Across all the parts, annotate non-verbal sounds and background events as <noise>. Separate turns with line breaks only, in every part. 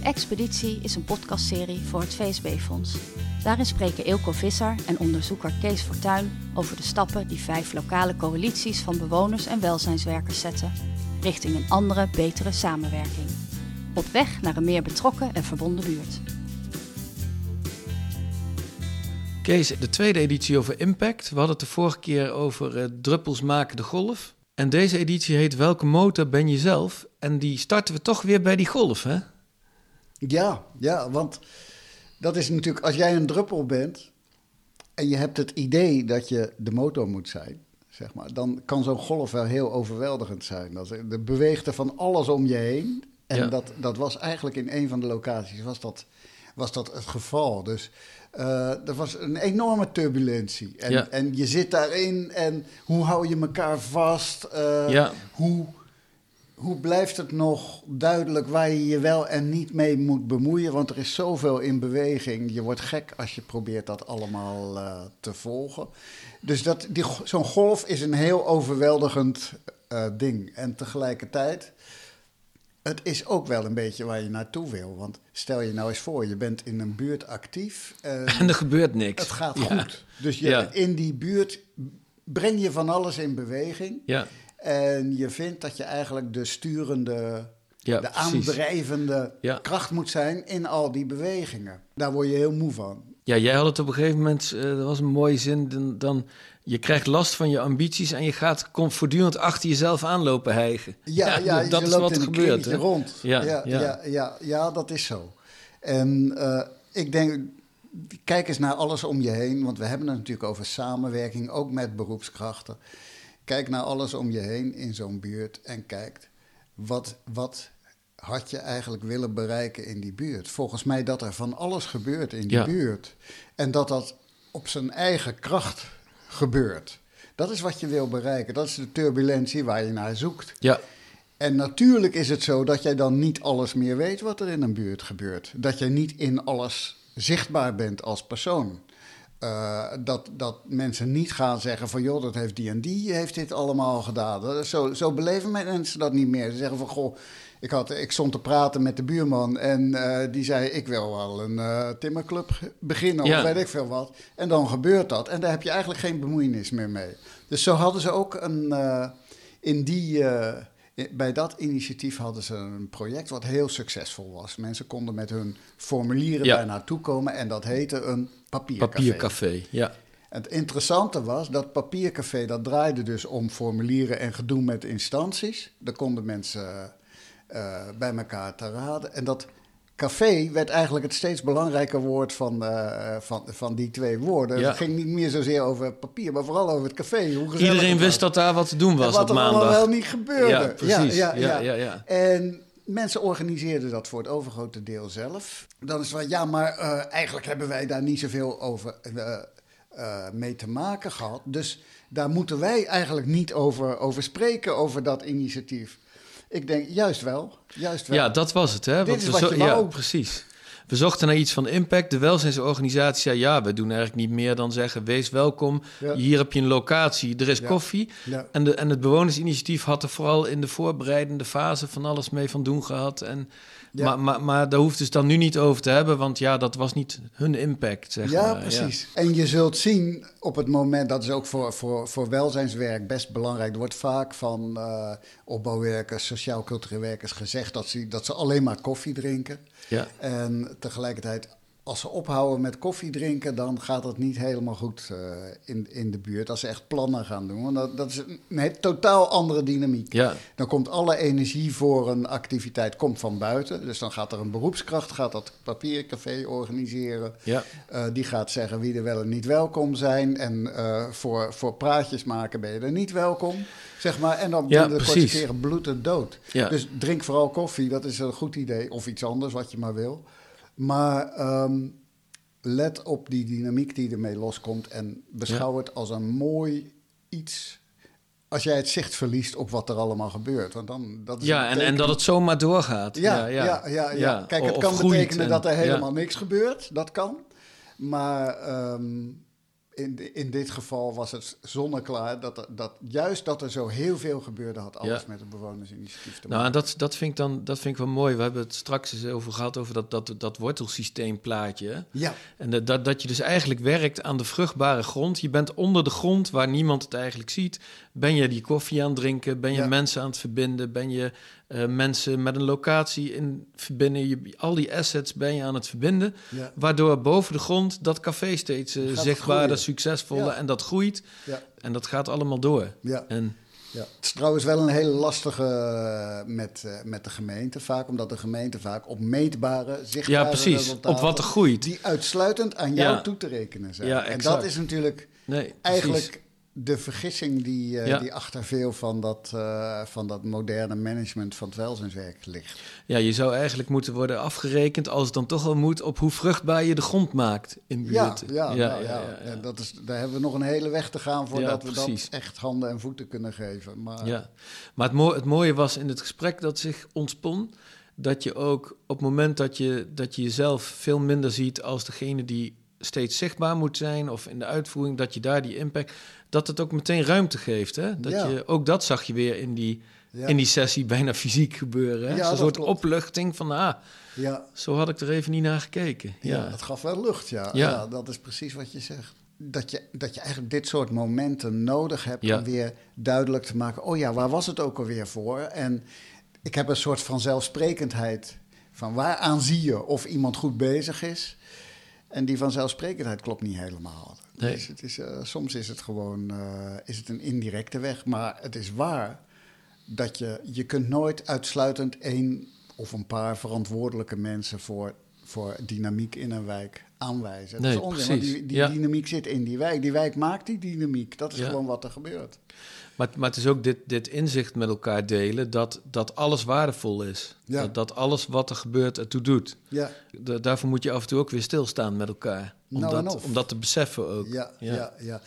De Expeditie is een podcastserie voor het VSB-fonds. Daarin spreken Eelco Visser en onderzoeker Kees Fortuin over de stappen die vijf lokale coalities van bewoners en welzijnswerkers zetten richting een andere, betere samenwerking. Op weg naar een meer betrokken en verbonden buurt.
Kees, de tweede editie over impact. We hadden het de vorige keer over uh, druppels maken de golf. En deze editie heet Welke motor ben je zelf? En die starten we toch weer bij die golf, hè?
Ja, ja, want dat is natuurlijk, als jij een druppel bent en je hebt het idee dat je de motor moet zijn, zeg maar, dan kan zo'n golf wel heel overweldigend zijn. Dat, er beweegt er van alles om je heen. En dat, dat was eigenlijk in een van de locaties was dat, was dat het geval. Dus uh, er was een enorme turbulentie. En, en je zit daarin en hoe hou je elkaar vast? Uh, ja. Hoe hoe blijft het nog duidelijk waar je je wel en niet mee moet bemoeien? Want er is zoveel in beweging. Je wordt gek als je probeert dat allemaal uh, te volgen. Dus dat, die, zo'n golf is een heel overweldigend uh, ding. En tegelijkertijd, het is ook wel een beetje waar je naartoe wil. Want stel je nou eens voor, je bent in een buurt actief.
en <laughs> er gebeurt niks.
Het gaat goed. Dus je, ja. in die buurt breng je van alles in beweging. Ja. En je vindt dat je eigenlijk de sturende, de aandrijvende kracht moet zijn in al die bewegingen. Daar word je heel moe van.
Ja, jij had het op een gegeven moment, uh, dat was een mooie zin, dan, dan, je krijgt last van je ambities en je gaat voortdurend achter jezelf aanlopen hijgen.
Ja, ja, <laughs> dat is wat er gebeurt. Hè? rond. Ja ja, ja, ja. Ja, dat is zo. En uh, ik denk, kijk eens naar alles om je heen, want we hebben het natuurlijk over samenwerking, ook met beroepskrachten. Kijk naar alles om je heen in zo'n buurt en kijkt wat, wat had je eigenlijk willen bereiken in die buurt. Volgens mij dat er van alles gebeurt in die buurt. En dat dat op zijn eigen kracht gebeurt. Dat is wat je wil bereiken. Dat is de turbulentie waar je naar zoekt. Ja. En natuurlijk is het zo dat jij dan niet alles meer weet wat er in een buurt gebeurt. Dat je niet in alles zichtbaar bent als persoon. Uh, dat, dat mensen niet gaan zeggen van joh, dat heeft die en die heeft dit allemaal gedaan. Zo, zo beleven mensen dat niet meer. Ze zeggen van goh, ik, had, ik stond te praten met de buurman en uh, die zei ik wil wel een uh, timmerclub beginnen of weet ik veel wat. En dan gebeurt dat en daar heb je eigenlijk geen bemoeienis meer mee. Dus zo hadden ze ook een, in die bij dat initiatief hadden ze een project wat heel succesvol was. Mensen konden met hun formulieren daar naartoe komen en dat heette een papiercafé.
Papiercafé, ja.
Het interessante was dat papiercafé, dat draaide dus om formulieren en gedoe met instanties. Daar konden mensen uh, bij elkaar te raden. En dat café werd eigenlijk het steeds belangrijker woord van, uh, van, van die twee woorden. Het ging niet meer zozeer over papier, maar vooral over het café. Hoe
Iedereen wist dat daar wat te doen was
en
wat op maandag.
Wat er wel niet gebeurde.
Ja, precies. Ja, ja, ja. ja,
En mensen organiseerden dat voor het overgrote deel zelf. Dan is het van, ja, maar uh, eigenlijk hebben wij daar niet zoveel over uh, mee te maken gehad. Dus daar moeten wij eigenlijk niet over, over spreken, over dat initiatief. Ik denk, juist wel. Juist wel.
Ja, dat was het. Hè?
Dit is wat je ja,
precies. We zochten naar iets van impact. De welzijnsorganisatie zei: ja, we doen eigenlijk niet meer dan zeggen: wees welkom. Hier heb je een locatie, er is koffie. En, de, en het bewonersinitiatief had er vooral in de voorbereidende fase van alles mee van doen gehad. En maar, maar, maar daar hoeft dus dan nu niet over te hebben, want ja, dat was niet hun impact. Zeg
ja,
maar.
precies. En je zult zien op het moment, dat is ook voor, voor, voor welzijnswerk best belangrijk. Er wordt vaak van uh, opbouwwerkers, sociaal-culturele werkers gezegd dat ze, dat ze alleen maar koffie drinken. Ja. En tegelijkertijd als ze ophouden met koffie drinken, dan gaat het niet helemaal goed uh, in, in de buurt. Als ze echt plannen gaan doen. Want dat, dat is een, totaal andere dynamiek. Ja. Dan komt alle energie voor een activiteit komt van buiten. Dus dan gaat er een beroepskracht, gaat dat papiercafé organiseren. Ja. Uh, die gaat zeggen wie er wel en niet welkom zijn. En uh, voor, voor praatjes maken ben je er niet welkom. Zeg maar. En dan ja, de korte keren bloed en dood. Ja. Dus drink vooral koffie, dat is een goed idee. Of iets anders wat je maar wil. Maar um, let op die dynamiek die ermee loskomt en beschouw het als een mooi iets. Als jij het zicht verliest op wat er allemaal gebeurt. Want dan, dat is
ja, en, en dat het zomaar doorgaat.
Ja, ja, ja. ja, ja. Kijk, het kan betekenen dat er helemaal niks gebeurt. Dat kan. Maar um, in, in dit geval was het zonneklaar dat, dat juist dat er zo heel veel gebeurde, had alles met het bewonersinitiatief te
nou, maken. Nou, dat, dat vind ik dan dat vind ik wel mooi. We hebben het straks eens over gehad over dat, dat, dat wortelsysteemplaatje.
Ja.
En dat, dat je dus eigenlijk werkt aan de vruchtbare grond. Je bent onder de grond waar niemand het eigenlijk ziet. Ben je die koffie aan het drinken? Ben je mensen aan het verbinden? Ben je uh, mensen met een locatie in verbinden? Je, al die assets ben je aan het verbinden. Waardoor boven de grond dat café steeds uh, zichtbaarder, succesvoller en dat groeit. En dat gaat allemaal door.
Ja. En, ja. Het is trouwens wel een hele lastige uh, met, met de gemeente vaak, omdat de gemeente vaak op meetbare, zichtbare
ja, precies. op wat er groeit.
Die uitsluitend aan jou ja. toe te rekenen zijn. Ja, en dat is natuurlijk nee, eigenlijk de vergissing die, uh, die achter veel van dat, uh, van dat moderne management van het welzijnswerk ligt.
Ja, je zou eigenlijk moeten worden afgerekend als het dan toch wel moet op hoe vruchtbaar je de grond maakt in buurt.
Ja, ja, ja, nou, ja, ja, Dat is, daar hebben we nog een hele weg te gaan voordat we dat echt handen en voeten kunnen geven. Maar,
ja. maar het, mo het mooie was in het gesprek dat zich ontspon, dat je ook op het moment dat je, dat je jezelf veel minder ziet als degene die steeds zichtbaar moet zijn of in de uitvoering, dat je daar die impact, dat het ook meteen ruimte geeft. Hè? Dat je, ook dat zag je weer in die, in die sessie bijna fysiek gebeuren. Hè? Ja, een soort opluchting van, ah, ja. zo had ik er even niet naar gekeken.
Ja, ja dat gaf wel lucht, ja. ja. dat is precies wat je zegt. Dat je, dat je eigenlijk dit soort momenten nodig hebt om weer duidelijk te maken, oh ja, waar was het ook alweer voor? En ik heb een soort van zelfsprekendheid van waaraan zie je of iemand goed bezig is. En die vanzelfsprekendheid klopt niet helemaal. Nee. Dus het is, uh, soms is het gewoon uh, is het een indirecte weg. Maar het is waar dat je, je kunt nooit uitsluitend één of een paar verantwoordelijke mensen voor, voor dynamiek in een wijk aanwijzen. Nee, dat is onzin, want die, die dynamiek zit in die wijk. Die wijk maakt die dynamiek. Dat is gewoon wat er gebeurt.
Maar, maar het is ook dit, dit inzicht met elkaar delen dat, dat alles waardevol is. Ja. Dat, dat alles wat er gebeurt ertoe doet. Ja. daarvoor moet je af en toe ook weer stilstaan met elkaar. Om, nou, dat, om dat te beseffen ook.
Ja, ja. ja,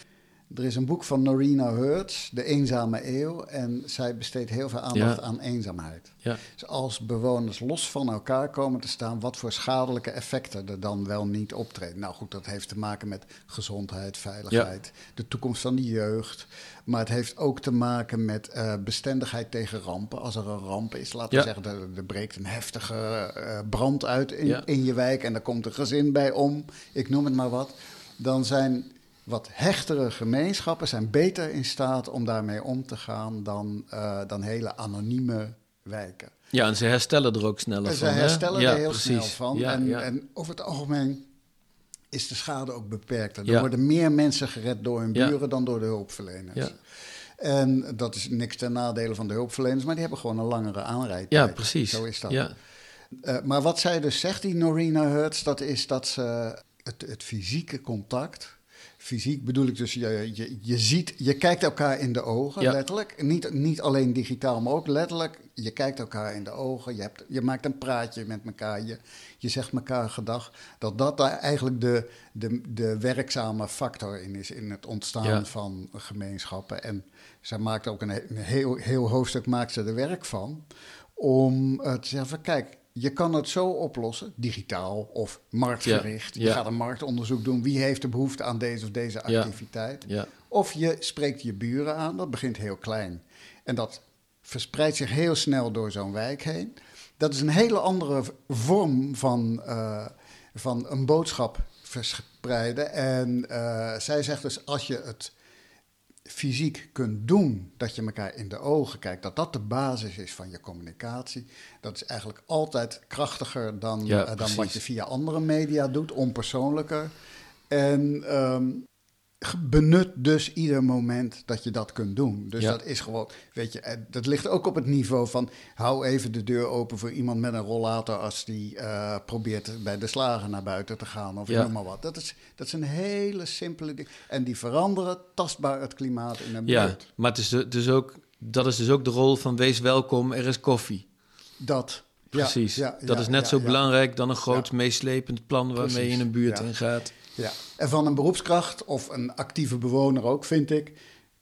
Er is een boek van Norina Hertz, De Eenzame Eeuw. En zij besteedt heel veel aandacht aan eenzaamheid. Ja. Dus als bewoners los van elkaar komen te staan, wat voor schadelijke effecten er dan wel niet optreden. Nou goed, dat heeft te maken met gezondheid, veiligheid, de toekomst van de jeugd. Maar het heeft ook te maken met uh, bestendigheid tegen rampen. Als er een ramp is, laten we zeggen, er, er, breekt een heftige uh, brand uit in, in je wijk en er komt een gezin bij om, ik noem het maar wat. Dan zijn wat hechtere gemeenschappen zijn beter in staat om daarmee om te gaan dan, uh, dan hele anonieme wijken.
Ja, en ze herstellen er ook sneller
en
van.
Ze herstellen er heel snel van. Ja, en, en over het algemeen is de schade ook beperkt. Er worden meer mensen gered door hun buren dan door de hulpverleners. En dat is niks ten nadele van de hulpverleners, maar die hebben gewoon een langere aanrijdtijd.
Ja, precies.
Zo is dat. Ja. Uh, maar wat zij dus zegt, die Norina Hertz, dat is dat ze het, het fysieke contact Fysiek bedoel ik dus, je, je, je ziet, je kijkt elkaar in de ogen, letterlijk. Niet, niet alleen digitaal, maar ook letterlijk. Je kijkt elkaar in de ogen, je, hebt, je maakt een praatje met elkaar, je, je zegt elkaar gedag. Dat dat daar eigenlijk de, de, de werkzame factor in is, in het ontstaan van gemeenschappen. En zij maakt ook een, een heel, heel hoofdstuk maakt ze er werk van, om uh, te zeggen, kijk, je kan het zo oplossen, digitaal of marktgericht. Je gaat een marktonderzoek doen. Wie heeft de behoefte aan deze of deze activiteit? Of je spreekt je buren aan. Dat begint heel klein. En dat verspreidt zich heel snel door zo'n wijk heen. Dat is een hele andere vorm van, uh, van een boodschap verspreiden. En uh, zij zegt dus, als je het fysiek kunt doen, dat je elkaar in de ogen kijkt, dat dat de basis is van je communicatie, dat is eigenlijk altijd krachtiger dan, uh, dan wat je via andere media doet, onpersoonlijker. En um, benut dus ieder moment dat je dat kunt doen. Dus dat is gewoon, weet je, eh, dat ligt ook op het niveau van hou even de deur open voor iemand met een rollator als die uh, probeert bij de slagen naar buiten te gaan of noem maar wat. Dat is, dat is een hele simpele ding. En die veranderen tastbaar het klimaat in een buurt.
Ja, maar het is dus ook, dat is dus ook de rol van wees welkom, er is koffie.
Dat.
Precies. Ja, dat is net zo belangrijk dan een groot meeslepend plan waarmee je in een buurt ingaat.
Ja, en van een beroepskracht of een actieve bewoner ook, vind ik,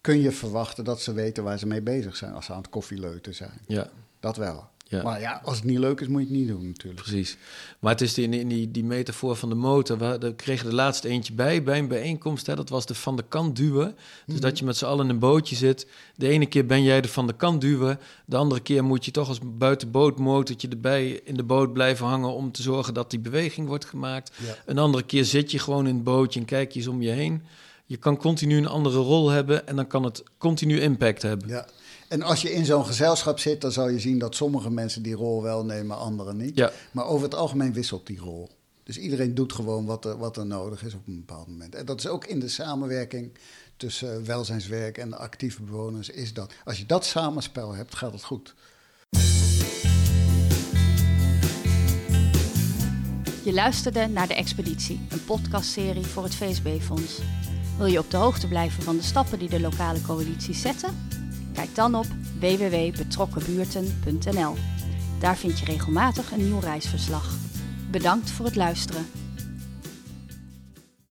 kun je verwachten dat ze weten waar ze mee bezig zijn als ze aan het koffieleuten zijn. Ja. Dat wel. Ja. Maar ja, als het niet leuk is, moet je het niet doen natuurlijk.
Precies. Maar het is in, in die, die metafoor van de motor. We, kregen de laatste eentje bij, bij een bijeenkomst. Hè, dat was de van de kant duwen. Dus mhm. dat je met z'n allen in een bootje zit. De ene keer ben jij de van de kant duwen. De andere keer moet je toch als buitenbootmotortje erbij in de boot blijven hangen... om te zorgen dat die beweging wordt gemaakt. Een andere keer zit je gewoon in het bootje en kijk je eens om je heen. Je kan continu een andere rol hebben en dan kan het continu impact hebben.
Ja. En als je in zo'n gezelschap zit, dan zal je zien dat sommige mensen die rol wel nemen, anderen niet. Ja. Maar over het algemeen wisselt die rol. Dus iedereen doet gewoon wat er, wat er nodig is op een bepaald moment. En dat is ook in de samenwerking tussen welzijnswerk en de actieve bewoners, is dat. Als je dat samenspel hebt, gaat het goed.
Je luisterde naar De Expeditie, een podcastserie voor het VSB-fonds. Wil je op de hoogte blijven van de stappen die de lokale coalities zetten? Kijk dan op www.betrokkenbuurten.nl. Daar vind je regelmatig een nieuw reisverslag. Bedankt voor het luisteren.